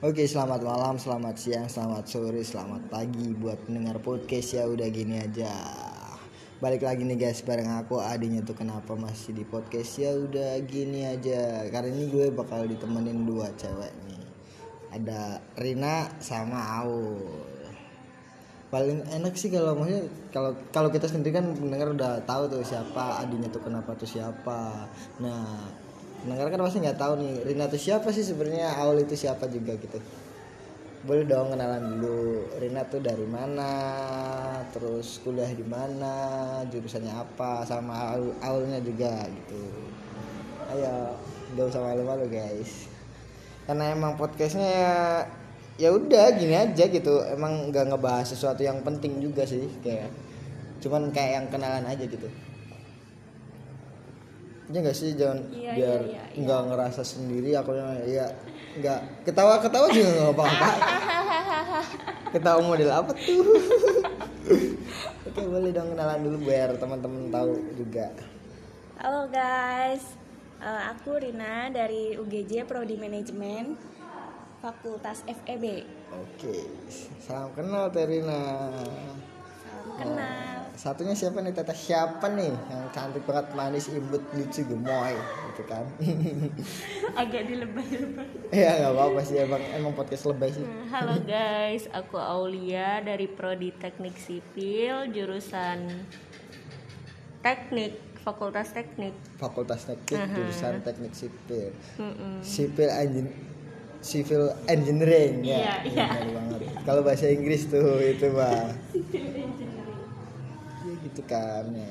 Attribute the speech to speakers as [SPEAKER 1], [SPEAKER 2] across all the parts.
[SPEAKER 1] Oke, selamat malam, selamat siang, selamat sore, selamat pagi buat pendengar podcast ya udah gini aja. Balik lagi nih guys bareng aku adinya tuh kenapa masih di podcast ya udah gini aja. Karena ini gue bakal ditemenin dua cewek nih. Ada Rina sama Aul. Paling enak sih kalau maksudnya kalau kalau kita sendiri kan pendengar udah tahu tuh siapa adinya tuh kenapa tuh siapa. Nah, pendengar kan pasti nggak tahu nih Rina tuh siapa sih sebenarnya? Aul itu siapa juga gitu. Boleh dong kenalan dulu Rina tuh dari mana? Terus kuliah di mana? Jurusannya apa? Sama Aul Aulnya juga gitu. Ayo nggak usah malu-malu guys. Karena emang podcastnya ya ya udah gini aja gitu. Emang nggak ngebahas sesuatu yang penting juga sih kayak. Cuman kayak yang kenalan aja gitu ya nggak sih? Jangan
[SPEAKER 2] Iya,
[SPEAKER 1] biar
[SPEAKER 2] iya, iya,
[SPEAKER 1] nggak ngerasa sendiri aku ya nggak. Ketawa ketawa juga nggak apa-apa. Ketawa model apa tuh? Oke boleh dong kenalan dulu biar teman-teman tahu juga.
[SPEAKER 2] Halo guys, Eh, aku Rina dari UGJ Prodi Manajemen Fakultas FEB.
[SPEAKER 1] oke. Salam kenal Terina.
[SPEAKER 2] Salam kenal.
[SPEAKER 1] Satunya siapa nih? Teteh siapa nih yang cantik banget manis imut lucu gemoy gitu kan?
[SPEAKER 2] Agak dilebay-lebay.
[SPEAKER 1] ya nggak apa-apa sih emang emang podcast lebay sih.
[SPEAKER 2] Halo guys, aku Aulia dari Prodi Teknik Sipil jurusan Teknik Fakultas Teknik.
[SPEAKER 1] fakultas teknik jurusan teknik sipil.
[SPEAKER 2] Mm-mm.
[SPEAKER 1] civil engine civil engineering. Ya
[SPEAKER 2] Iya, iya.
[SPEAKER 1] banget. Kalau bahasa Inggris tuh itu mah gitu kan ya.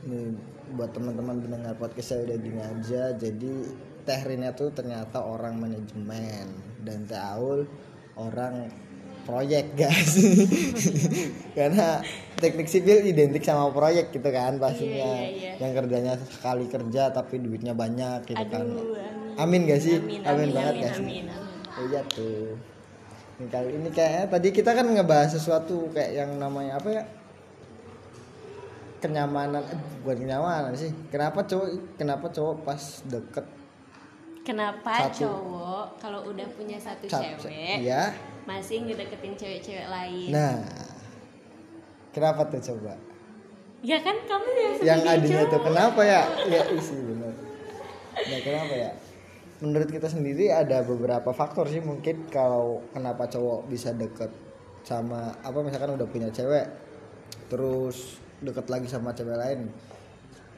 [SPEAKER 1] ini buat teman-teman pendengar podcast saya udah gini aja. Jadi Teh Rina tuh ternyata orang manajemen. Dan Teh Aul orang proyek guys. Karena teknik sipil identik sama proyek gitu kan pastinya.
[SPEAKER 2] Iya, iya, iya.
[SPEAKER 1] yang kerjanya sekali kerja tapi duitnya banyak gitu kan.
[SPEAKER 2] Aduh,
[SPEAKER 1] amin. Gak sih?
[SPEAKER 2] Amin, amin,
[SPEAKER 1] banget
[SPEAKER 2] amin,
[SPEAKER 1] gak sih?
[SPEAKER 2] amin, amin.
[SPEAKER 1] Oh, iya tuh. Ini kali ini kayaknya tadi kita kan ngebahas sesuatu kayak yang namanya apa ya kenyamanan eh, bukan kenyamanan sih. Kenapa cowok kenapa cowok pas deket?
[SPEAKER 2] Kenapa
[SPEAKER 1] Satu.
[SPEAKER 2] cowok kalau udah punya satu
[SPEAKER 1] cap-
[SPEAKER 2] cewek
[SPEAKER 1] iya.
[SPEAKER 2] masih ngedeketin cewek-cewek lain?
[SPEAKER 1] nah kenapa tuh coba?
[SPEAKER 2] Ya kan kamu yang
[SPEAKER 1] yang adanya tuh
[SPEAKER 2] cowok.
[SPEAKER 1] kenapa ya? Ya isi benar nah kenapa ya? Menurut kita sendiri ada beberapa faktor sih mungkin kalau kenapa cowok bisa deket sama apa misalkan udah punya cewek terus deket lagi sama cewek lain.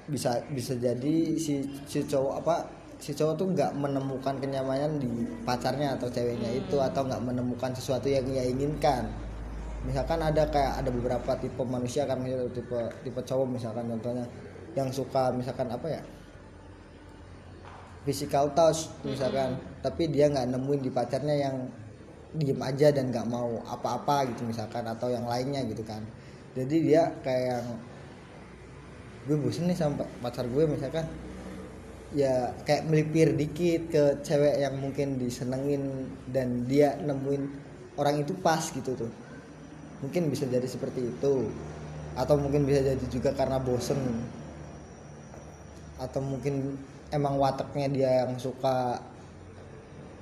[SPEAKER 1] Bisa bisa jadi si si cowok apa si cowok tuh nggak menemukan kenyamanan di pacarnya atau ceweknya itu atau nggak menemukan sesuatu yang ia inginkan. Misalkan ada kayak ada beberapa tipe manusia kan misalnya tipe tipe cowok misalkan contohnya yang suka misalkan apa ya? Physical touch misalkan. Tapi dia nggak nemuin di pacarnya yang diem aja dan nggak mau apa-apa gitu misalkan atau yang lainnya gitu kan jadi dia kayak yang gue bosen nih sama pacar gue misalkan. Ya kayak melipir dikit ke cewek yang mungkin disenengin dan dia nemuin orang itu pas gitu tuh. Mungkin bisa jadi seperti itu. Atau mungkin bisa jadi juga karena bosen. Atau mungkin emang wataknya dia yang suka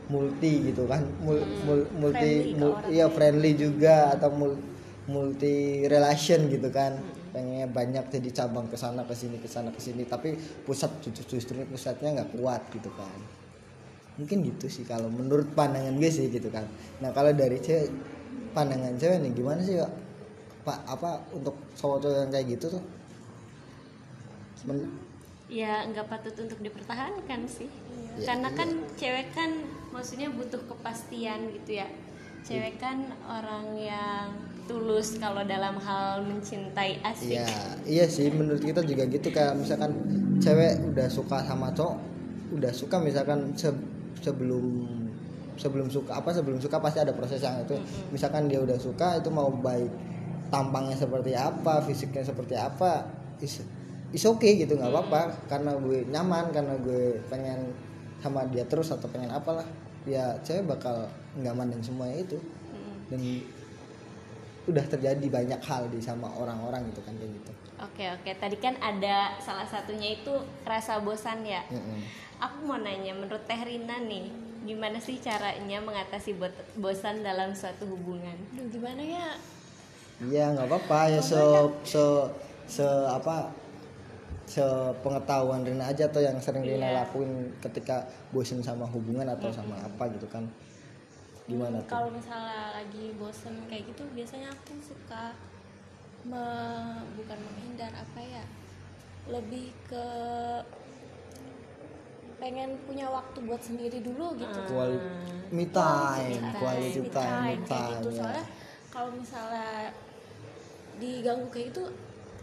[SPEAKER 1] multi gitu kan. Mul- mul- multi
[SPEAKER 2] friendly
[SPEAKER 1] mul- iya friendly juga atau mul- multi relation gitu kan. Pengennya banyak jadi cabang ke sana ke sini ke sana ke sini. Tapi pusat justru justru pusatnya nggak kuat gitu kan. Mungkin gitu sih kalau menurut pandangan gue sih gitu kan. Nah kalau dari cewek pandangan cewek nih gimana sih pak? Apa untuk cowok-cowok yang kayak gitu tuh? Men-
[SPEAKER 2] Ya nggak patut untuk dipertahankan sih.
[SPEAKER 1] Ya,
[SPEAKER 2] Karena
[SPEAKER 1] iya.
[SPEAKER 2] kan cewek kan maksudnya butuh kepastian gitu ya. Cewek kan orang yang tulus kalau dalam hal mencintai asik.
[SPEAKER 1] Iya, iya sih menurut kita juga gitu kayak misalkan cewek udah suka sama cowok, udah suka misalkan se- sebelum sebelum suka apa sebelum suka pasti ada proses yang itu. Misalkan dia udah suka itu mau baik tampangnya seperti apa, fisiknya seperti apa, is is oke gitu nggak apa-apa karena gue nyaman karena gue pengen sama dia terus atau pengen apalah ya cewek bakal nggak mandang semuanya itu
[SPEAKER 2] Mm.
[SPEAKER 1] dan udah terjadi banyak hal di sama orang-orang gitu kan kayak gitu
[SPEAKER 2] Oke oke. Tadi kan ada salah satunya itu rasa bosan ya.
[SPEAKER 1] Mm-mm.
[SPEAKER 2] Aku mau nanya, menurut Teh Rina nih, gimana sih caranya mengatasi bot- bosan dalam suatu hubungan
[SPEAKER 3] Aduh, gimana ya
[SPEAKER 1] Iya nggak apa-apa ya se se se apa se pengetahuan Rina aja tuh yang sering Rina
[SPEAKER 2] Iya.
[SPEAKER 1] lakuin ketika bosen sama hubungan atau sama apa gitu kan gimana tuh
[SPEAKER 3] kalau misalnya lagi bosen kayak gitu biasanya aku suka me- bukan menghindar apa ya lebih ke pengen punya waktu buat sendiri dulu gitu
[SPEAKER 2] Ah.
[SPEAKER 1] me time
[SPEAKER 3] Me time,
[SPEAKER 1] quality
[SPEAKER 3] me
[SPEAKER 1] time me
[SPEAKER 3] kayak
[SPEAKER 1] time
[SPEAKER 3] gitu
[SPEAKER 1] ya.
[SPEAKER 3] soalnya kalau misalnya diganggu kayak gitu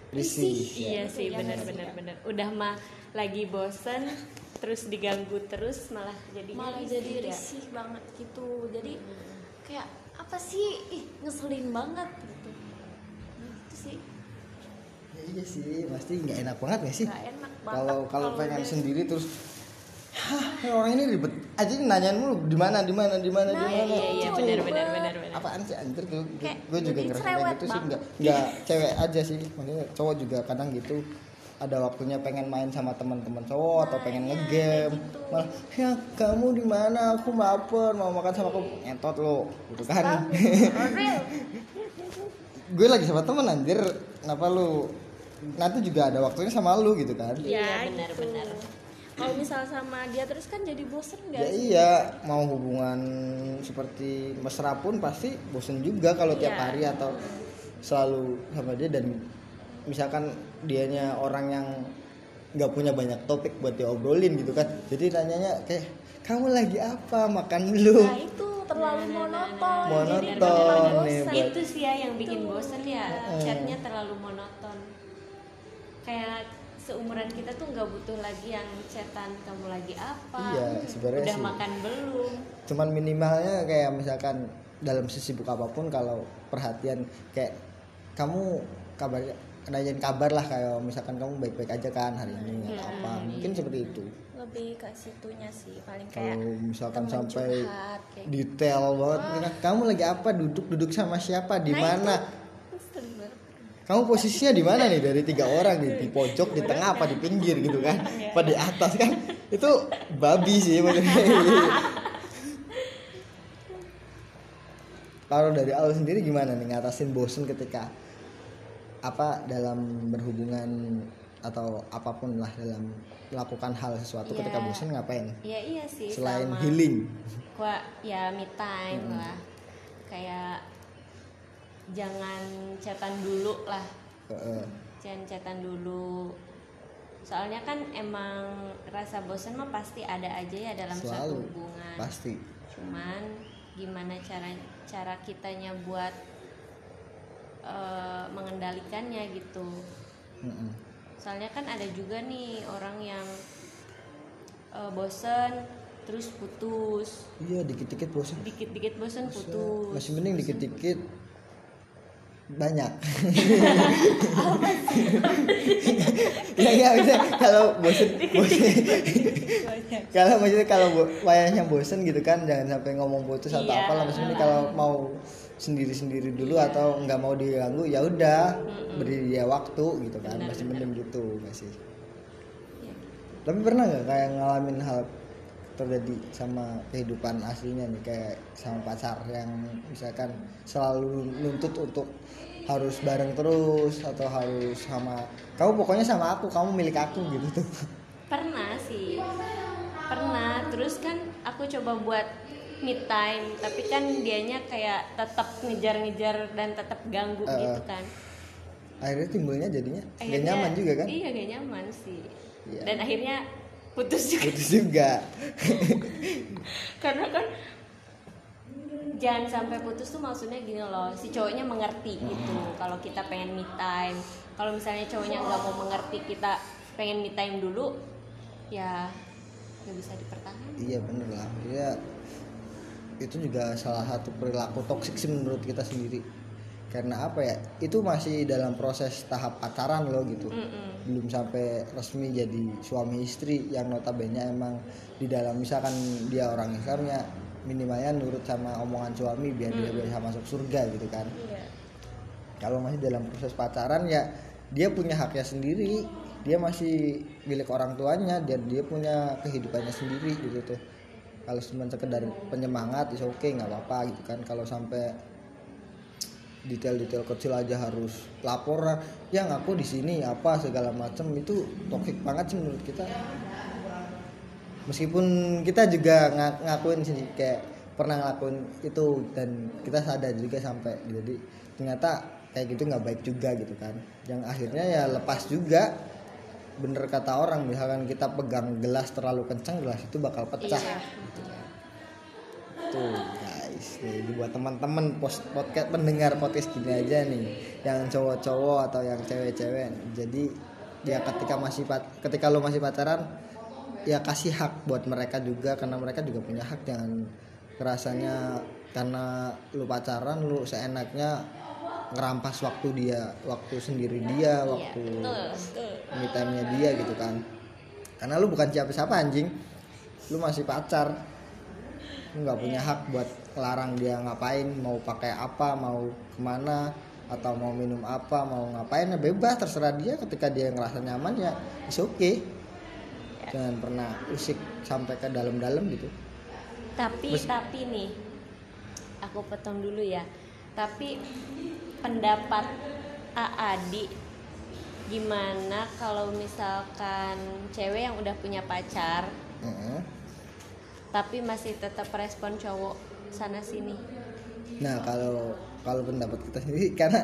[SPEAKER 1] Risih,
[SPEAKER 2] iya sih
[SPEAKER 3] ya sih,
[SPEAKER 2] benar
[SPEAKER 3] Kak?
[SPEAKER 2] benar udah mah lagi bosen terus diganggu terus malah jadi
[SPEAKER 3] malah jadi risih banget gitu. Jadi kayak apa sih? Ih ngeselin banget gitu. Nah, itu sih.
[SPEAKER 1] Ya, iya sih pasti nggak enak banget nggak sih?
[SPEAKER 3] Nggak enak banget
[SPEAKER 1] kalau kalau pengen
[SPEAKER 3] udah-
[SPEAKER 1] sendiri terus Hah, orang ini ribet. Aja nanyain mulu di mana di mana di mana di
[SPEAKER 3] Nah,
[SPEAKER 1] mana?
[SPEAKER 2] iya iya benar benar benar benar.
[SPEAKER 1] Apaan sih anjir gue
[SPEAKER 3] Kayak
[SPEAKER 1] gue juga ngerasa kayak gitu sih nggak nggak cewek aja sih. Maksudnya cowok juga kadang gitu ada waktunya pengen main sama teman-teman cowok atau
[SPEAKER 3] Nah,
[SPEAKER 1] pengen
[SPEAKER 3] iya,
[SPEAKER 1] ngegame.
[SPEAKER 3] gitu.
[SPEAKER 1] malah ya kamu di mana? Aku lapar mau makan sama aku. Ngentot lo gitu kan. Gue lagi sama temen anjir. Kenapa lu? Nanti juga ada waktunya sama lu gitu kan.
[SPEAKER 2] Iya,
[SPEAKER 3] Ya,
[SPEAKER 2] benar,
[SPEAKER 3] gitu.
[SPEAKER 2] benar.
[SPEAKER 3] kalau misal sama dia terus kan jadi bosen
[SPEAKER 1] ya
[SPEAKER 3] gak sih?
[SPEAKER 1] iya mau hubungan seperti mesra pun pasti bosen juga kalau tiap
[SPEAKER 3] Iya.
[SPEAKER 1] hari atau selalu sama dia dan misalkan dianya orang yang nggak punya banyak topik buat diobrolin gitu kan. Jadi nanyanya kayak kamu lagi apa? Makan belum
[SPEAKER 3] nah itu terlalu monoton.
[SPEAKER 1] Monoton,
[SPEAKER 3] jadi gampang
[SPEAKER 1] nih,
[SPEAKER 3] bosen.
[SPEAKER 1] Mbak.
[SPEAKER 2] itu sih ya yang bikin bosen ya.
[SPEAKER 1] Heeh.
[SPEAKER 2] chatnya terlalu monoton. Kayak seumuran kita tuh nggak butuh lagi yang chatan kamu lagi apa?
[SPEAKER 1] Iya, sebenarnya
[SPEAKER 2] udah
[SPEAKER 1] sih.
[SPEAKER 2] makan belum?
[SPEAKER 1] Cuman minimalnya kayak misalkan dalam sesibuk apa pun kalau perhatian kayak kamu kabar nanyain kabar lah kayak misalkan kamu baik-baik aja kan hari ini atau apa. Mungkin seperti itu.
[SPEAKER 3] Lebih ke situnya sih paling kayak
[SPEAKER 1] kalau misalkan sampai
[SPEAKER 3] curhat, kayak gitu.
[SPEAKER 1] detail banget Mira, kamu lagi apa? Duduk duduk sama siapa? Di
[SPEAKER 3] Nah,
[SPEAKER 1] mana? kamu posisinya di mana nih? Dari tiga orang nih di pojok di tengah apa di pinggir gitu kan? Apa di atas kan? Itu babi sih kalau dari awal sendiri gimana nih ngatasin bosen ketika apa dalam berhubungan atau apa pun lah dalam melakukan hal sesuatu
[SPEAKER 2] Iya.
[SPEAKER 1] ketika bosen ngapain?
[SPEAKER 2] Ya iya sih
[SPEAKER 1] selain
[SPEAKER 2] sama
[SPEAKER 1] healing.
[SPEAKER 2] Gua ya me time lah. Kayak jangan chatan dulu lah.
[SPEAKER 1] Heeh.
[SPEAKER 2] jangan chatan dulu. Soalnya kan emang rasa bosan mah pasti ada aja ya dalam suatu
[SPEAKER 1] selalu.
[SPEAKER 2] hubungan.
[SPEAKER 1] Pasti.
[SPEAKER 2] Cuman gimana cara cara kitanya buat eh, mengendalikannya gitu.
[SPEAKER 1] Mm-mm.
[SPEAKER 2] soalnya kan ada juga nih orang yang eh, bosen terus putus.
[SPEAKER 1] Iya dikit-dikit bosen.
[SPEAKER 2] Dikit-dikit bosen putus.
[SPEAKER 1] Masih mending dikit-dikit banyak. Ya ya maksudnya kalau bosen bosen. kalau maksudnya kalau wayahnya bosen gitu kan jangan sampai ngomong putus atau
[SPEAKER 2] Iya.
[SPEAKER 1] apa lah maksudnya kalau mau sendiri-sendiri dulu atau nggak mau diganggu ya udah beri dia waktu gitu kan
[SPEAKER 2] Benar,
[SPEAKER 1] masih mending gitu masih
[SPEAKER 2] Ya,
[SPEAKER 1] tapi pernah nggak kayak ngalamin hal terjadi sama kehidupan aslinya nih kayak sama pacar yang misalkan selalu nuntut untuk harus bareng terus atau harus sama kamu pokoknya sama aku kamu milik aku gitu tuh?
[SPEAKER 2] Pernah sih. Pernah. Terus kan aku coba buat me time tapi kan dianya kayak tetap ngejar-ngejar dan tetap ganggu
[SPEAKER 1] Eh,
[SPEAKER 2] gitu kan.
[SPEAKER 1] Akhirnya timbulnya jadinya gak
[SPEAKER 2] Akhirnya-
[SPEAKER 1] nyaman juga kan?
[SPEAKER 2] iya gak nyaman sih.
[SPEAKER 1] Iya.
[SPEAKER 2] dan akhirnya putus juga.
[SPEAKER 1] Putus juga.
[SPEAKER 2] Karena kan jangan sampai putus tuh maksudnya gini loh si cowoknya mengerti gitu. Kalau kita pengen me time kalau misalnya cowoknya nggak mau mengerti kita pengen me time dulu ya nggak bisa dipertahankan.
[SPEAKER 1] Iya bener lah. Ya itu juga salah satu perilaku toksik sih menurut kita sendiri. Karena apa ya? Itu masih dalam proses tahap pacaran loh gitu.
[SPEAKER 2] Mm-mm.
[SPEAKER 1] belum sampai resmi jadi suami istri yang notabene emang di dalam misalkan dia orang Islamnya minimalnya nurut sama omongan suami biar dia bisa masuk surga gitu kan.
[SPEAKER 3] Iya.
[SPEAKER 1] kalau masih dalam proses pacaran ya dia punya haknya sendiri. Dia masih milik orang tuanya dan dia punya kehidupannya sendiri gitu tuh kalau cuma sekedar penyemangat is oke nggak apa-apa gitu kan. Kalau sampai detail-detail kecil aja harus laporan yang aku di sini apa segala macam itu toxic banget sih menurut kita. Meskipun kita juga ngak- ngakuin sih kayak pernah ngelakuin itu dan kita sadar juga sampai jadi ternyata kayak gitu nggak baik juga gitu kan. Yang akhirnya ya lepas juga bener kata orang misalkan kita pegang gelas terlalu kencang gelas itu bakal pecah.
[SPEAKER 2] Iya.
[SPEAKER 1] tuh guys nih buat teman-teman post podcast pendengar podcast gini aja nih yang cowok-cowok atau yang cewek-cewek. Jadi ya ketika masih ketika lo masih pacaran ya kasih hak buat mereka juga karena mereka juga punya hak. Jangan rasanya karena lu pacaran lu seenaknya ngerampas waktu dia waktu sendiri dia waktu
[SPEAKER 2] betul.
[SPEAKER 1] me time-nya dia gitu kan. Karena lu bukan siapa-siapa anjing. Lu masih pacar. Lu nggak punya hak buat larang dia ngapain mau pakai apa mau ke mana atau mau minum apa mau ngapain ya bebas terserah dia. Ketika dia ngerasa nyaman ya is okay. Jangan pernah usik sampai ke dalam-dalam gitu.
[SPEAKER 2] Tapi
[SPEAKER 1] Mes-
[SPEAKER 2] tapi nih, aku potong dulu ya. Tapi pendapat Aadi gimana kalau misalkan cewek yang udah punya pacar
[SPEAKER 1] Heeh.
[SPEAKER 2] tapi masih tetap respon cowok sana sini.
[SPEAKER 1] Nah kalau kalau pendapat kita sendiri karena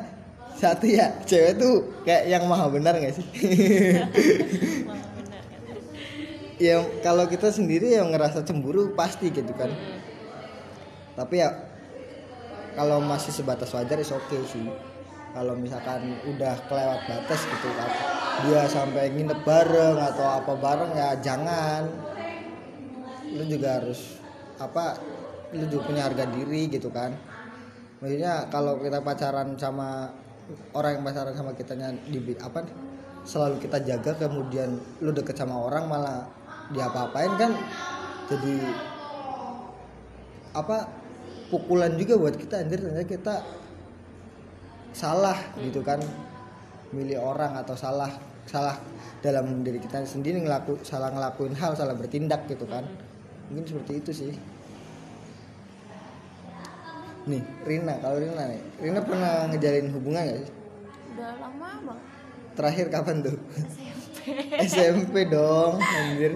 [SPEAKER 1] satu ya cewek tuh kayak yang maha benar nggak sih?
[SPEAKER 2] Benar kan?
[SPEAKER 1] ya kalau kita sendiri yang ngerasa cemburu pasti gitu kan. Tapi ya kalau masih sebatas wajar is oke sih. Kalau misalkan udah kelewat batas gitu kan, dia sampai nginep bareng atau apa bareng ya jangan. Lu juga harus apa? Lu juga punya harga diri gitu kan. Maksudnya kalau kita pacaran sama orang yang pacaran sama kitanya di apa selalu kita jaga kemudian lu deket sama orang malah diapa-apain kan jadi apa pukulan juga buat kita anjir ternyata kita salah gitu kan. Milih orang atau salah salah dalam diri kita sendiri ngelaku salah ngelakuin hal salah bertindak gitu kan. Mungkin seperti itu sih. Nih Rina kalau Rina nih Rina pernah ngejalin hubungan gak sih?
[SPEAKER 3] Udah lama bang
[SPEAKER 1] terakhir kapan tuh? SMP dong anjir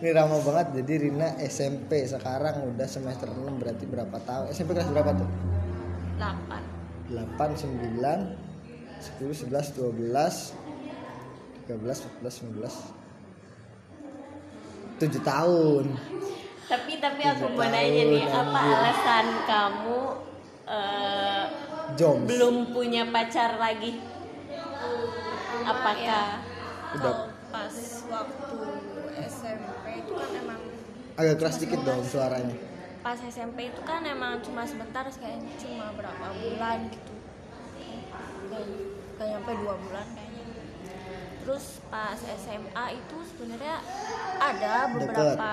[SPEAKER 1] ini ramah banget jadi Rina SMP sekarang udah semester 6 berarti berapa tahun? SMP kelas berapa tuh?
[SPEAKER 3] 8
[SPEAKER 1] 8 9 10 11 12 13 14 15 7 tahun.
[SPEAKER 2] Tapi tapi aku mau nanya nih, apa
[SPEAKER 1] anjir.
[SPEAKER 2] alasan kamu eh,
[SPEAKER 1] Joms.
[SPEAKER 2] belum punya pacar lagi? Apakah
[SPEAKER 3] Ya,
[SPEAKER 1] udah.
[SPEAKER 3] kalau pas waktu SMP kan emang
[SPEAKER 1] agak keras dikit dong suaranya.
[SPEAKER 3] Pas SMP itu kan emang cuma sebentar kayaknya cuma berapa bulan gitu. Gak nyampe dua bulan kayaknya. Terus pas SMA itu sebenarnya ada beberapa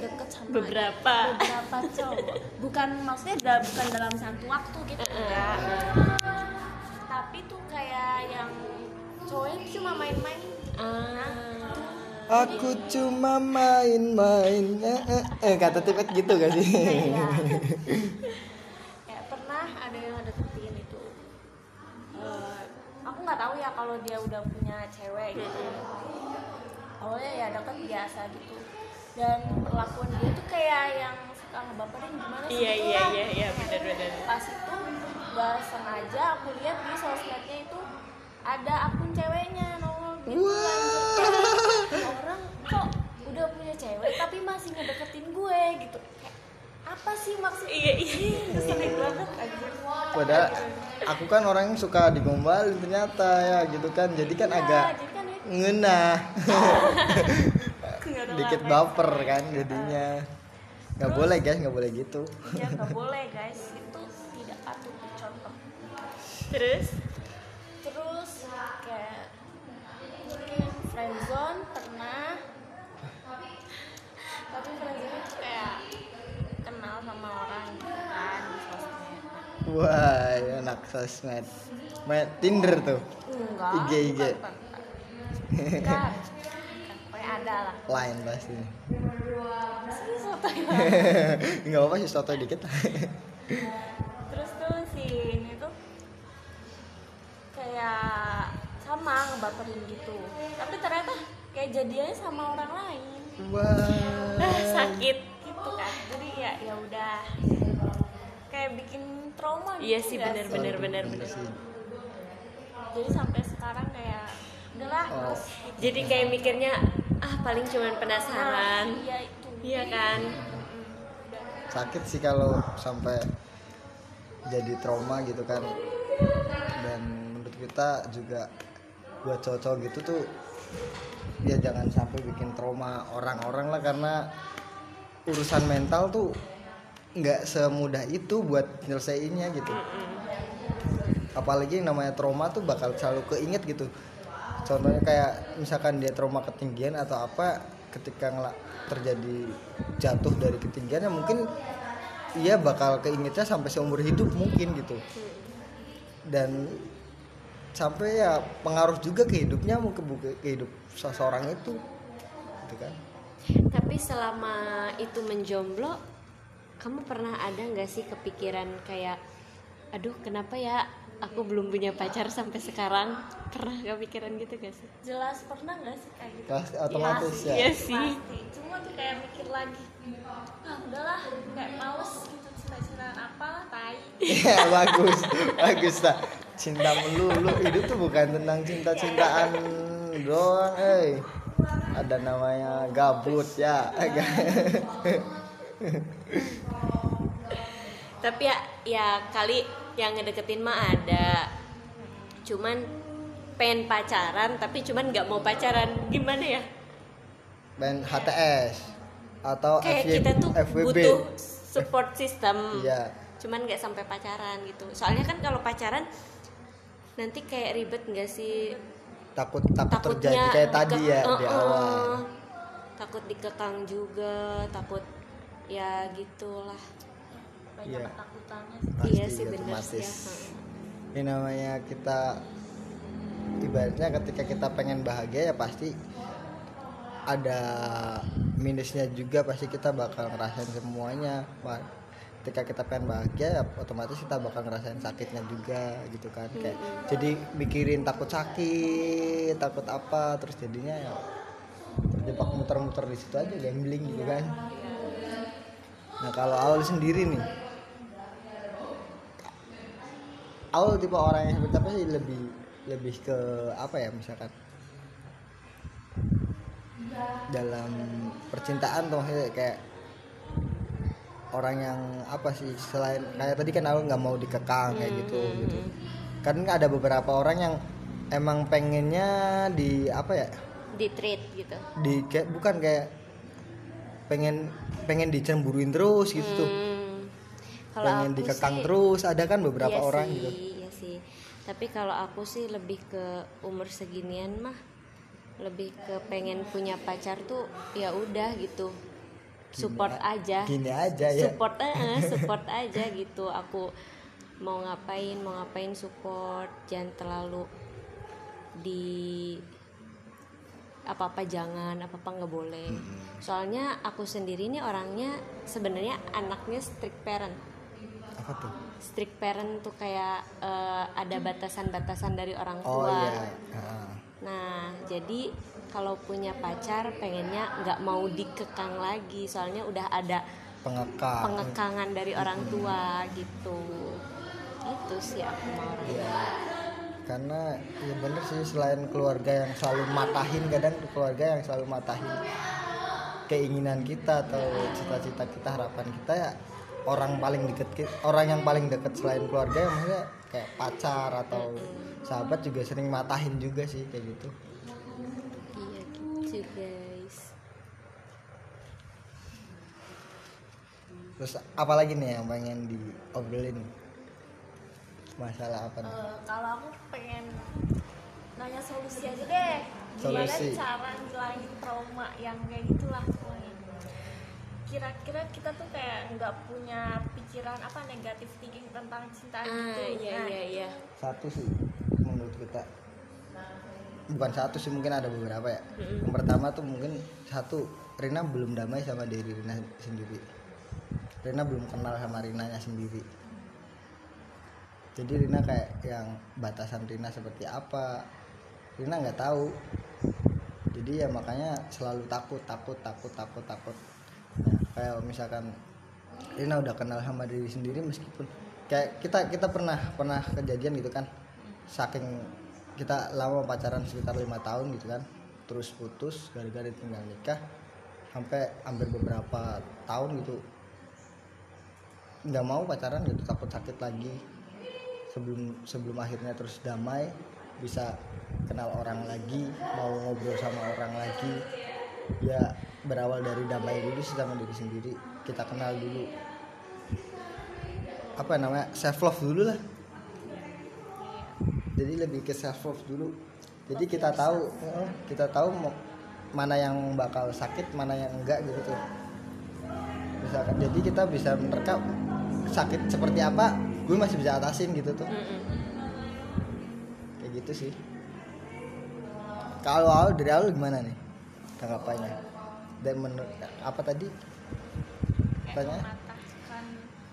[SPEAKER 3] deket, sama
[SPEAKER 2] Beberapa.
[SPEAKER 3] beberapa cowok. Bukan maksudnya bukan dalam satu waktu gitu enggak. Tapi tuh kayak yang cowoknya cuma main-main.
[SPEAKER 2] Ah,
[SPEAKER 1] Aku cuma main-main. Eh, eh, eh kata tipet gitu gak sih?
[SPEAKER 3] Kayak pernah ada yang deketin itu. Eh, aku nggak tahu ya kalau dia udah punya cewek gitu. Awalnya ya deket biasa gitu. Dan perlakuan dia tuh kayak yang suka ngebaperin gimana sih?
[SPEAKER 2] Iya
[SPEAKER 3] gitu
[SPEAKER 2] iya
[SPEAKER 3] lah.
[SPEAKER 2] iya iya benar benar.
[SPEAKER 3] pas itu gak sengaja aku lihat di sosmednya itu ada akun ceweknya nongol gitu anjir. Kok udah punya cewek tapi masih ngedeketin gue gitu. Apa sih maksudnya
[SPEAKER 2] Iya iya.
[SPEAKER 3] banget anjir.
[SPEAKER 1] Padahal aku kan orang yang suka digombalin ternyata ya gitu kan. Jadi kan
[SPEAKER 3] Iya,
[SPEAKER 1] agak
[SPEAKER 3] jadi kan ya ada
[SPEAKER 1] dikit baper kan jadinya. Nggak boleh guys nggak boleh gitu.
[SPEAKER 3] Ya nggak boleh guys. Itu tidak patut dicontoh.
[SPEAKER 2] Terus?
[SPEAKER 3] Terus kayak mungkin friendzone pernah tapi itu kayak kenal sama orang kan di sosmed.
[SPEAKER 1] Wah ya anak sosmed. Main Tinder tuh?
[SPEAKER 3] Enggak
[SPEAKER 1] IG, IG.
[SPEAKER 3] Pokoknya ada lah.
[SPEAKER 1] Lain pasti.
[SPEAKER 3] Sotoy
[SPEAKER 1] nggak apa sih soto dikit.
[SPEAKER 3] Terus tuh si ini tuh kayak sama ngebaperin gitu. Tapi ternyata kayak jadiannya sama orang lain
[SPEAKER 1] wah
[SPEAKER 3] Ah, sakit gitu kan jadi ya ya udah kayak bikin trauma gitu
[SPEAKER 2] Iya sih, bener,
[SPEAKER 3] sih?
[SPEAKER 2] bener. bener, bener.
[SPEAKER 3] jadi sampai sekarang kayak udahlah
[SPEAKER 1] Oh.
[SPEAKER 3] terus
[SPEAKER 2] jadi kayak mikirnya ah paling cuman penasaran
[SPEAKER 3] iya itu
[SPEAKER 2] iya kan
[SPEAKER 1] sakit sih kalau sampai jadi trauma gitu kan dan menurut kita juga buat cowok-cowok gitu tuh ya jangan sampai bikin trauma orang-orang lah karena urusan mental tuh nggak semudah itu buat nyelesainnya gitu. Apalagi yang namanya trauma tuh bakal selalu keinget gitu. Contohnya kayak misalkan dia trauma ketinggian atau apa ketika ngela- terjadi jatuh dari ketinggian ya mungkin ia bakal keingetnya sampai seumur hidup mungkin gitu. Dan sampai ya pengaruh juga ke hidupnya mungkin ke, ke hidup seseorang itu gitu kan.
[SPEAKER 2] Tapi selama itu menjomblo kamu pernah ada nggak sih kepikiran kayak aduh kenapa ya aku belum punya pacar sampai sekarang? Pernah kepikiran gitu gak sih?
[SPEAKER 3] Jelas pernah nggak sih kayak gitu?
[SPEAKER 1] Pasti otomatis ya?
[SPEAKER 2] iya sih.
[SPEAKER 3] Pasti. Cuma tuh kayak mikir lagi ah udahlah kayak males gitu cinta-cintaan apa tai.
[SPEAKER 1] Iya bagus, bagus tak. Cinta melulu hidup tuh bukan tentang cinta-cintaan doang, eh. Ada namanya gabut ya.
[SPEAKER 2] tapi ya ya kali yang ngedeketin mah ada cuman pengen pacaran tapi cuman nggak mau pacaran gimana ya
[SPEAKER 1] Band HTS atau
[SPEAKER 2] kayak
[SPEAKER 1] FY
[SPEAKER 2] kita tuh
[SPEAKER 1] FWB.
[SPEAKER 2] butuh support system
[SPEAKER 1] Iya.
[SPEAKER 2] cuman nggak sampai pacaran gitu soalnya kan kalau pacaran nanti kayak ribet nggak sih
[SPEAKER 1] Takut takut
[SPEAKER 2] takutnya
[SPEAKER 1] terjadi kayak tadi ya di
[SPEAKER 2] Uh-uh.
[SPEAKER 1] awal.
[SPEAKER 2] takut dikekang juga takut ya gitulah
[SPEAKER 3] banyak
[SPEAKER 1] Iya.
[SPEAKER 3] ketakutannya
[SPEAKER 1] Pasti,
[SPEAKER 2] iya sih bener sih ya
[SPEAKER 1] otomatis. Ini namanya kita ibaratnya ketika kita pengen bahagia ya pasti ada minusnya juga pasti kita bakal ngerasain semuanya Wah, ketika kita pengen bahagia ya otomatis kita bakal ngerasain sakitnya juga gitu kan. Kayak jadi mikirin takut sakit takut apa terus jadinya ya terjebak muter-muter di situ aja gambling gitu kan. Nah kalau awal sendiri nih? Awal tipe orang yang seperti apa sih? Lebih lebih ke apa ya misalkan? Dalam percintaan tuh maksudnya kayak orang yang apa sih selain kayak tadi kan aku nggak mau dikekang kayak gitu gitu kan ada beberapa orang yang emang pengennya di apa ya
[SPEAKER 2] di treat gitu
[SPEAKER 1] di kayak bukan kayak pengen pengen dicemburuin terus gitu tuh
[SPEAKER 2] Hmm. Kalau
[SPEAKER 1] pengen
[SPEAKER 2] aku
[SPEAKER 1] dikekang
[SPEAKER 2] sih-
[SPEAKER 1] terus ada kan beberapa
[SPEAKER 2] iya
[SPEAKER 1] orang
[SPEAKER 2] sih,
[SPEAKER 1] gitu
[SPEAKER 2] Iya sih. Tapi kalau aku sih lebih ke umur seginian mah lebih ke pengen punya pacar tuh ya udah gitu. Support aja.
[SPEAKER 1] gini aja ya
[SPEAKER 2] Support eh, support aja gitu. Aku mau ngapain, mau ngapain support, jangan terlalu di apa-apa jangan, apa-apa nggak boleh. Soalnya aku sendiri nih orangnya sebenarnya anaknya strict parent
[SPEAKER 1] apa tuh
[SPEAKER 2] strict parent tuh kayak eh, ada batasan-batasan dari orang
[SPEAKER 1] oh
[SPEAKER 2] tua.
[SPEAKER 1] iya Ah.
[SPEAKER 2] Nah, jadi kalau punya pacar pengennya nggak mau dikekang lagi, soalnya udah ada
[SPEAKER 1] pengekang
[SPEAKER 2] pengekangan dari orang tua gitu. Itu sih aku mau orangnya.
[SPEAKER 1] karena ya bener sih selain keluarga yang selalu matahin kadang keluarga yang selalu matahin keinginan kita atau cita-cita kita harapan kita ya orang paling deket orang yang paling deket selain keluarga ya maksudnya kayak pacar atau sahabat juga sering matahin juga sih kayak gitu.
[SPEAKER 2] Iya gitu guys.
[SPEAKER 1] terus apalagi nih yang pengen diobrolin? Masalah apa nih?
[SPEAKER 3] Eh, kalau aku pengen nanya solusi aja deh. Gimana
[SPEAKER 1] Solusi.
[SPEAKER 3] cara ngilangin trauma yang kayak gitulah kira-kira kita tuh kayak nggak punya pikiran apa negatif thinking tentang cinta
[SPEAKER 2] Ah
[SPEAKER 3] gitu.
[SPEAKER 2] iya
[SPEAKER 3] Nah,
[SPEAKER 2] iya iya.
[SPEAKER 1] satu sih menurut kita. Bukan satu sih mungkin ada beberapa ya. Yang pertama tuh mungkin satu Rina belum damai sama diri Rina sendiri. Rina belum kenal sama Rinanya sendiri. Jadi Rina kayak yang batasan Rina seperti apa Rina nggak tahu. Jadi ya makanya selalu takut takut takut takut takut Kayak misalkan Rina udah kenal sama diri sendiri meskipun kayak kita kita pernah pernah kejadian gitu kan. Saking kita lama pacaran sekitar lima tahun gitu kan. Terus putus gara-gara tinggal nikah sampai hampir beberapa tahun gitu. Nggak mau pacaran gitu takut sakit lagi. Sebelum sebelum akhirnya terus damai bisa kenal orang lagi mau ngobrol sama orang lagi. Ya berawal dari damai dulu sih sama diri sendiri. Kita kenal dulu. Apa namanya? Self love dulu lah. Jadi lebih ke self love dulu. Jadi kita tahu kita tahu mana yang bakal sakit mana yang enggak gitu tuh. Misalkan jadi kita bisa menerka sakit seperti apa gue masih bisa atasin gitu tuh. Kayak gitu sih. Kalau awal dari awal gimana nih tanggapannya dan menurut apa tadi? Tanya.
[SPEAKER 3] matahkan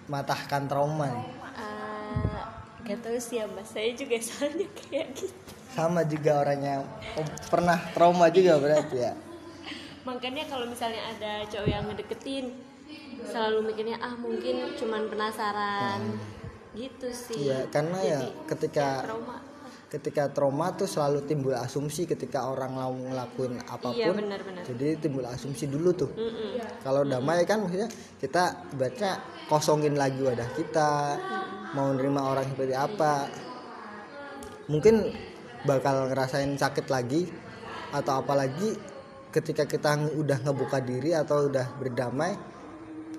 [SPEAKER 1] matahkan trauma. Nih
[SPEAKER 2] Ah, gak tahu sih ya mas. Saya juga soalnya kayak gitu.
[SPEAKER 1] Sama juga orangnya oh, pernah trauma juga berarti ya.
[SPEAKER 2] Makanya kalau misalnya ada cowok yang ngedeketin selalu mikirnya ah mungkin cuman penasaran. Gitu sih.
[SPEAKER 1] Iya, karena ya
[SPEAKER 2] Jadi,
[SPEAKER 1] ketika
[SPEAKER 2] ya, trauma
[SPEAKER 1] ketika trauma tuh selalu timbul asumsi ketika orang mau ngelakuin apa pun.
[SPEAKER 2] Iya benar-benar
[SPEAKER 1] jadi timbul asumsi dulu tuh.
[SPEAKER 2] Mm-mm.
[SPEAKER 1] kalau damai kan maksudnya kita ibaratnya kosongin lagi wadah kita mau nerima orang seperti apa. Mungkin bakal ngerasain sakit lagi atau apalagi ketika kita udah ngebuka diri atau udah berdamai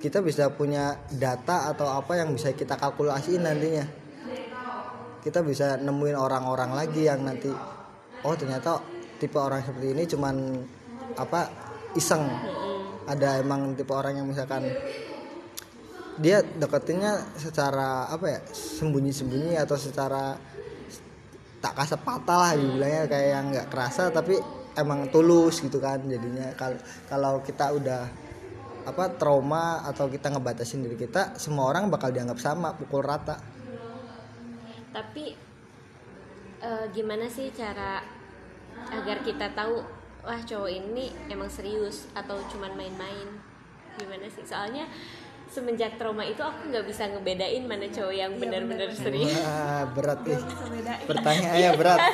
[SPEAKER 1] kita bisa punya data atau apa yang bisa kita kalkulasiin nantinya kita bisa nemuin orang-orang lagi yang nanti oh ternyata tipe orang seperti ini cuman apa iseng. Ada emang tipe orang yang misalkan dia deketinnya secara apa ya sembunyi-sembunyi atau secara tak kasat patah lah dibilangnya kayak yang nggak kerasa tapi emang tulus gitu kan jadinya. Kalau kalau kita udah apa trauma atau kita ngebatasin diri kita semua orang bakal dianggap sama pukul rata
[SPEAKER 2] tapi eh, gimana sih cara agar kita tahu wah cowok ini emang serius atau cuman main-main? Gimana sih? Soalnya semenjak trauma itu aku nggak bisa ngebedain mana cowok yang benar-benar serius.
[SPEAKER 1] Wah, berat nih. pertanyaannya berat.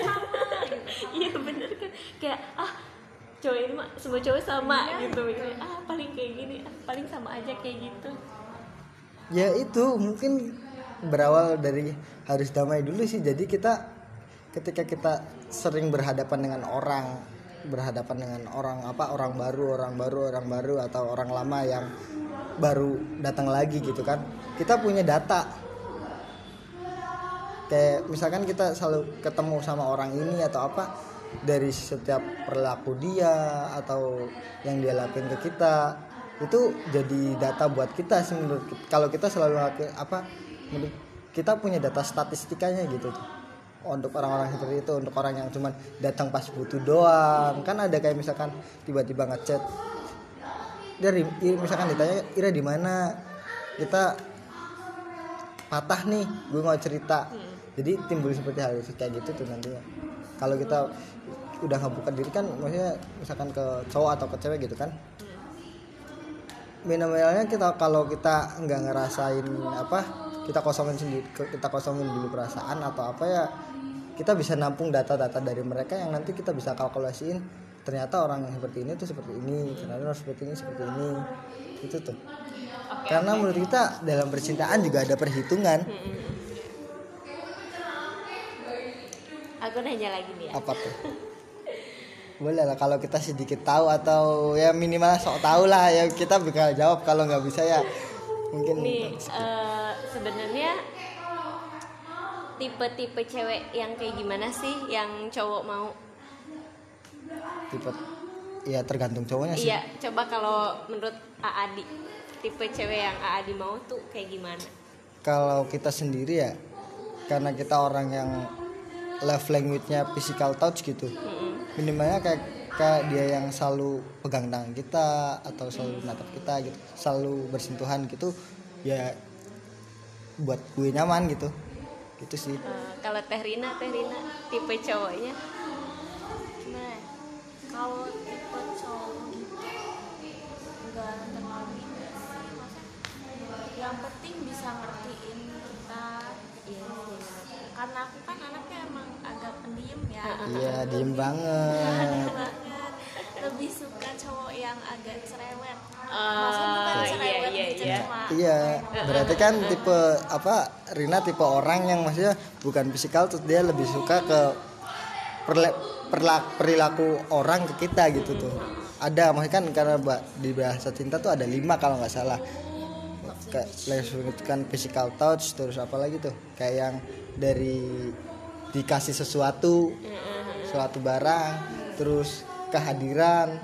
[SPEAKER 2] Iya bener kan kayak ah cowok ini mah semua cowok sama gitu. Mikirnya ah paling kayak gini ah, paling sama aja kayak gitu.
[SPEAKER 1] Ya itu. Mungkin berawal dari harus damai dulu sih. Jadi kita ketika kita sering berhadapan dengan orang berhadapan dengan orang apa orang baru orang baru orang baru atau orang lama yang baru datang lagi gitu kan kita punya data. Kayak misalkan kita selalu ketemu sama orang ini atau apa dari setiap perilaku dia atau yang dia lakuin ke kita itu jadi data buat kita sih menurut kalau kita selalu apa kita punya data statistikanya gitu. Untuk orang-orang seperti itu untuk orang yang cuman datang pas butuh doang. Kan ada kayak misalkan tiba-tiba ngechat. Dari misalkan ditanya Ira di mana? Kita patah nih gue mau cerita. Jadi timbul seperti hal itu kayak gitu tuh nantinya kalau kita udah ngebuka diri kan maksudnya misalkan ke cowok atau ke cewek gitu kan. Minimalnya kita kalau kita nggak ngerasain apa kita kosongin sendiri kita kosongin dulu perasaan atau apa ya kita bisa nampung data-data dari mereka yang nanti kita bisa kalkulasiin ternyata orang yang seperti ini tuh seperti ini ternyata orang seperti ini seperti ini. Itu tuh. Karena menurut kita dalam percintaan juga ada perhitungan.
[SPEAKER 2] Aku nanya lagi nih ya.
[SPEAKER 1] Apa tuh? Boleh lah kalau kita sedikit tahu atau ya minimal sok tahu lah ya kita bakal jawab kalau nggak bisa ya. Mungkin
[SPEAKER 2] nih eh, sebenarnya tipe-tipe cewek yang kayak gimana sih yang cowok mau?
[SPEAKER 1] Tipe ya tergantung cowoknya sih.
[SPEAKER 2] Iya coba kalau menurut Aadi tipe cewek yang Aadi mau tuh kayak gimana?
[SPEAKER 1] Kalau kita sendiri ya karena kita orang yang love language-nya physical touch gitu
[SPEAKER 2] Mm-mm.
[SPEAKER 1] minimalnya kayak kayak dia yang selalu pegang tangan kita atau selalu natap kita gitu selalu bersentuhan gitu ya buat gue nyaman gitu. Gitu sih.
[SPEAKER 2] Eh, kalau Teh Rina, Teh Rina tipe cowoknya?
[SPEAKER 3] Nah, kalau tipe cowok gitu nggak terlalu ini sih, maksudnya yang penting bisa ngertiin kita
[SPEAKER 2] Iya sih.
[SPEAKER 3] karena aku kan anaknya emang agak pendiam ya.
[SPEAKER 1] Iya diem banget.
[SPEAKER 3] banget. Lebih suka cowok yang agak cerewet
[SPEAKER 2] Oh,
[SPEAKER 3] maksudnya bukan
[SPEAKER 2] iya,
[SPEAKER 3] cerewet
[SPEAKER 2] iya,
[SPEAKER 3] gitu
[SPEAKER 2] iya.
[SPEAKER 3] cuma
[SPEAKER 1] Iya, berarti kan tipe apa Rina tipe orang yang maksudnya bukan fisikal terus dia lebih suka ke perle- perla- perilaku orang ke kita gitu tuh. Ada maksudnya kan karena di bahasa cinta tuh ada lima kalau nggak salah. Kayak kan physical touch terus apa lagi tuh? Kayak yang dari dikasih sesuatu, suatu barang, terus kehadiran,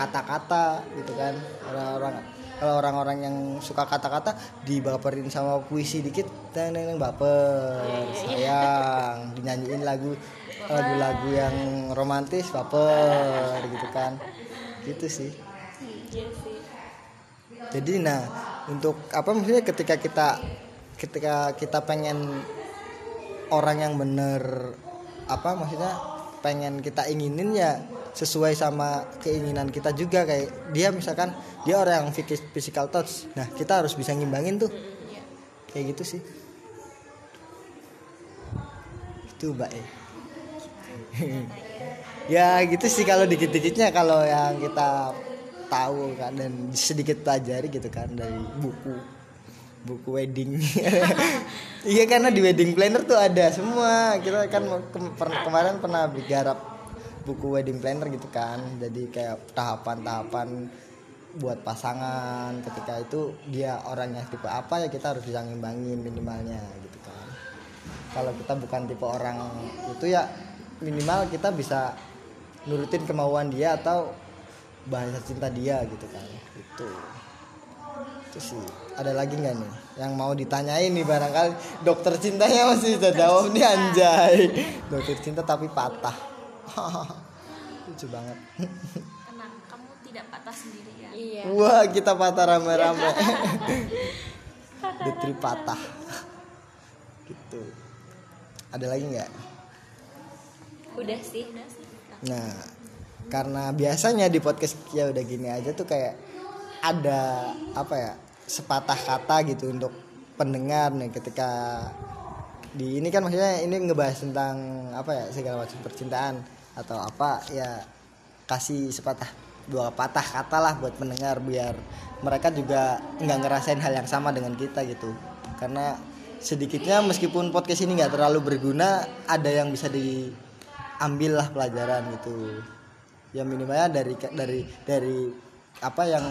[SPEAKER 1] kata-kata gitu kan. Orang-orang kalau orang-orang yang suka kata-kata dibaperin sama puisi dikit, teng teng, baper, sayang, dinyanyiin lagu lagu-lagu yang romantis baper gitu kan. Gitu sih.
[SPEAKER 2] Iya sih.
[SPEAKER 1] Jadi nah untuk apa maksudnya ketika kita ketika kita pengen orang yang bener apa maksudnya pengen kita inginin ya sesuai sama keinginan kita juga kayak dia misalkan dia orang yang phys- physical touch. Nah kita harus bisa ngimbangin tuh. Kayak gitu sih. Itu mbak eh. ya gitu sih kalau dikit-dikitnya kalau yang kita tahu kan dan sedikit pelajari gitu kan dari buku buku wedding. Iya karena di wedding planner tuh ada semua. Kita kan kemarin pernah digarap buku wedding planner gitu kan. Jadi kayak tahapan-tahapan buat pasangan. Ketika itu dia orangnya tipe apa ya kita harus bisa ngimbangin minimalnya gitu kan. Kalau kita bukan tipe orang itu ya minimal kita bisa nurutin kemauan dia atau bahasa cinta dia gitu kan. Itu. Itu sih. Ada lagi nggak nih yang mau ditanyain nih barangkali dokter cintanya masih bisa jawab nih anjay. Dokter cinta tapi patah lucu banget.
[SPEAKER 3] Karena kamu tidak patah sendiri ya.
[SPEAKER 2] Iya.
[SPEAKER 1] wah kita patah rame-rame. Detri patah gitu. Ada lagi nggak?
[SPEAKER 2] Udah sih.
[SPEAKER 1] Nah, karena biasanya di podcast ya udah gini aja tuh kayak ada apa ya sepatah kata gitu untuk pendengar nih ketika di ini kan maksudnya ini ngebahas tentang apa ya segala macam percintaan atau apa ya kasih sepatah dua patah kata lah buat pendengar biar mereka juga nggak ngerasain hal yang sama dengan kita gitu. Karena sedikitnya meskipun podcast ini nggak terlalu berguna ada yang bisa diambil lah pelajaran gitu. Ya minimalnya dari dari dari apa yang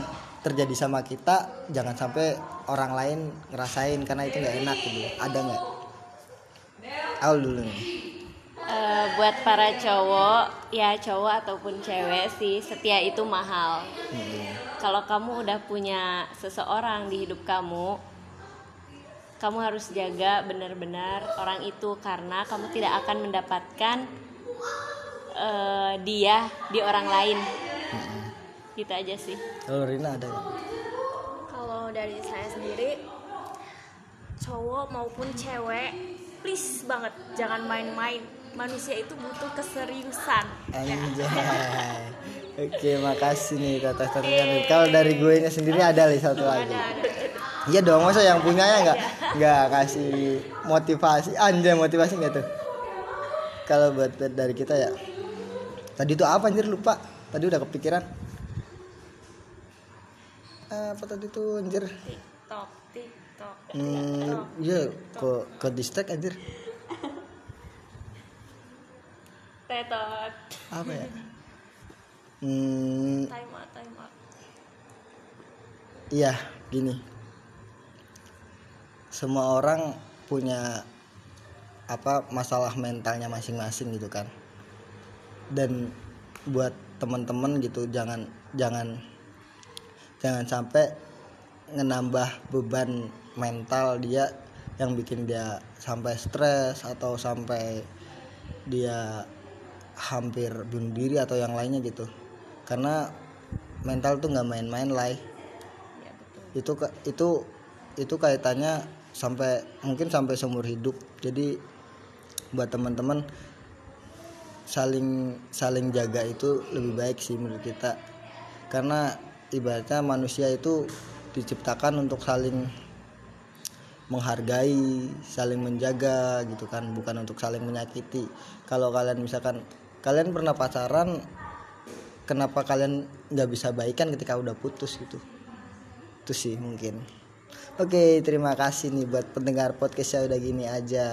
[SPEAKER 1] terjadi sama kita jangan sampai orang lain ngerasain karena itu nggak enak gitu. Ada nggak? Aul dulu nih
[SPEAKER 2] Eh, buat para cowok, ya cowok ataupun cewek sih, setia itu mahal.
[SPEAKER 1] Hmm.
[SPEAKER 2] Kalau kamu udah punya seseorang di hidup kamu, kamu harus jaga benar-benar orang itu karena kamu tidak akan mendapatkan eh, dia di orang lain. Gitu aja sih.
[SPEAKER 1] kalau Rina ada
[SPEAKER 3] kalau dari saya sendiri cowok maupun cewek please banget jangan main-main manusia itu butuh keseriusan
[SPEAKER 1] Anjay. Oke, makasih nih atas tanya Kalau dari gue nya sendiri ada nih satu lagi. Iya dong, masa yang punyanya nggak nggak kasih motivasi, anjay motivasi nggak tuh? Kalau buat buat dari kita ya, tadi tuh apa anjir lupa? Tadi udah kepikiran. Apa tadi tuh anjir?
[SPEAKER 3] tiktok tiktok
[SPEAKER 1] Hmm, iya, ke ke distract anjir.
[SPEAKER 2] Tetot.
[SPEAKER 1] Apa ya? Hmm,
[SPEAKER 3] time out time out
[SPEAKER 1] Iya, gini. Semua orang punya apa masalah mentalnya masing-masing gitu kan. Dan buat teman-teman gitu jangan jangan jangan sampai ngenambah beban mental dia yang bikin dia sampai stres atau sampai dia hampir bunuh diri atau yang lainnya gitu. Karena mental tuh nggak main-main lah.
[SPEAKER 3] Ya betul.
[SPEAKER 1] Itu itu itu kaitannya sampai mungkin sampai seumur hidup. Jadi buat teman-teman saling saling jaga itu lebih baik sih menurut kita. Karena ibaratnya manusia itu diciptakan untuk saling menghargai saling menjaga gitu kan. Bukan untuk saling menyakiti. Kalau kalian misalkan kalian pernah pacaran kenapa kalian nggak bisa baikan ketika udah putus gitu itu sih mungkin Oke, terima kasih nih buat pendengar podcastnya udah gini aja.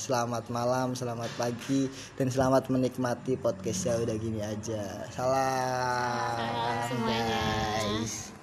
[SPEAKER 1] Selamat malam, selamat pagi, dan selamat menikmati podcastnya udah gini aja. Salam,
[SPEAKER 2] Salam semuanya.
[SPEAKER 1] guys.